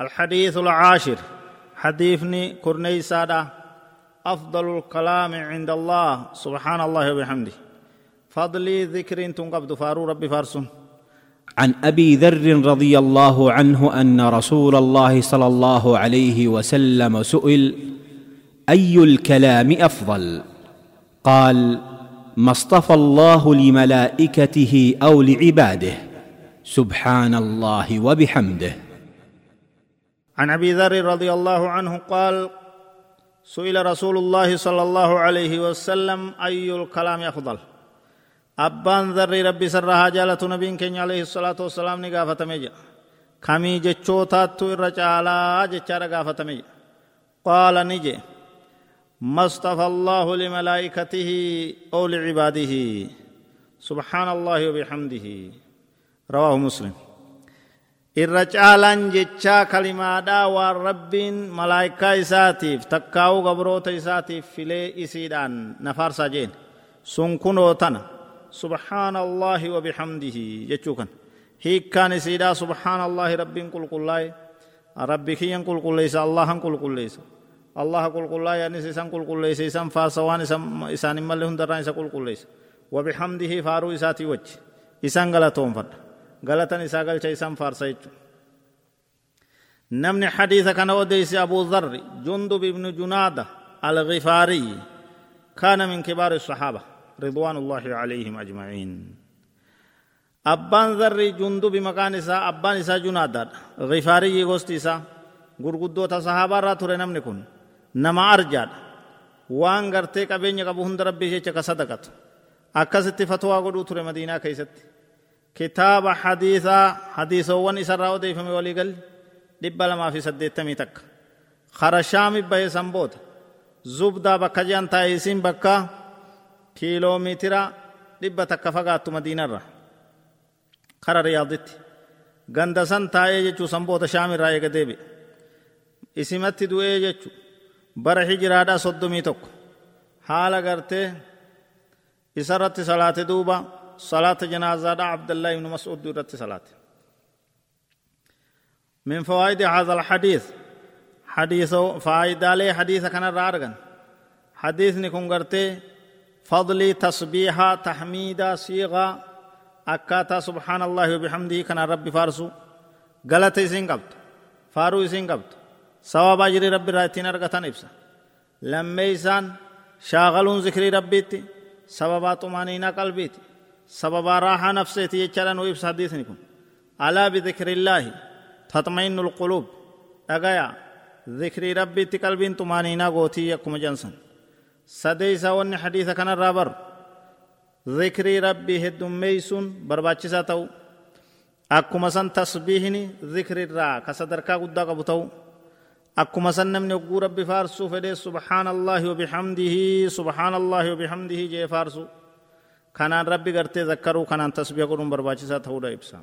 الحديث العاشر. حديثني كرني سادة أفضل الكلام عند الله. سبحان الله وبحمده. فضلي ذكر تنقبض فارو ربي فارسون. عن أبي ذر رضي الله عنه أن رسول الله صلى الله عليه وسلم سئل أي الكلام أفضل؟ قال ما اصطفى الله لملائكته أو لعباده. سبحان الله وبحمده. عن أبي ذر رضي الله عنه قال سئل رسول الله صلى الله عليه وسلم أي الكلام أفضل؟ أبان ذر ربي سرها جالة نبين كن عليه الصلاة والسلام نقافة ميجا كمي جچو تاتو الرجالة جچارة قافة ميجا قال نجي مصطفى الله لملائكته أو لعباده. سبحان الله وبحمده. رواه مسلم. Irra caalaan jechaa kalimaadhaa waan rabbiin malaayikaa isaatiif takkaa'uu gabroota isaatiif filee isiidhaan nafaarsaa jeen. Sun kunoo tana وبحمده جتشوكن هيك كان سيدا سبحان الله رب قل قل الله ربك ينقل قل ليس الله قل قل ليس الله قل قل الله يعني سيسان قل قل ليس سيسان فاسوان إسان ملهم دران قل قل فد غلطا إسا غلچ إسان فارسا نمني حديث كان وديس أبو ذر جندب بن جنادة الغفاري كان من كبار الصحابة رضوان الله عليهم أجمعين أبان ذري جندو بمكان إسا أبان إسا جنادات غفاري يغوست إسا غرغدو تصحابة را تره نمني كن نما أرجاد۔ وان غرتي قبين قبو هند ربي جيچ كصدقت أكست فتوى غدو تره مدينة كيست حديثوان إسا راو ديفمي ولي قل دب لما في سديتمي تك خرشام بيه سنبوت زبدا بكا جان تايسين بكا kiiloomeetira dhibba takka fagaattu madiinarra kara riyaaditti ganda san taa'ee jechuu sanboota shaamirraa eega deebi'e isimatti du'ee jechu bara hijiraadhaa soddomii tokko haala gartee isarratti salaate duuba salaata janaazaadhaa abdallaahi ibnu mas'ud irratti salaate من فوائد هذا الحديث حديث فائدة لي حديث كان الرارغن حديث نكون قرتي فضل تصبيحا تحميدا صيغا أكاتا سبحان الله وبحمده كان رب فارسو. غلط إسين قبط. فارو إسين قبط. سواب أجري رب راتين أرغتان إبسا. لما إسان شاغلون ذكر ربيتي سببا طمانينا قلبيتي سببا راحة نفسيتي يجلن وإبسا حديثنكم ألا بذكر الله تطمئن القلوب أغايا ذكر ربيتي قلبين طمانينا قوتي يكم جنسن sadeeysaa wanni hadiisa kanarraa baru zikrii rabbii heddummeeysuun barbaachisaa ta'u akkuma san tasbiihni zikrirraa ka sadarkaa guddaa qabu ta'u akkuma san namni hogguu rabbi faarsuu fedhee subhaana allaahi wabihamdihi subhaana allaahi wabihamdihi jee faarsu kanaan rabbi gartee zakkaruu kanaan tasbiha godhuun barbaachisaa ta'uudha ibsa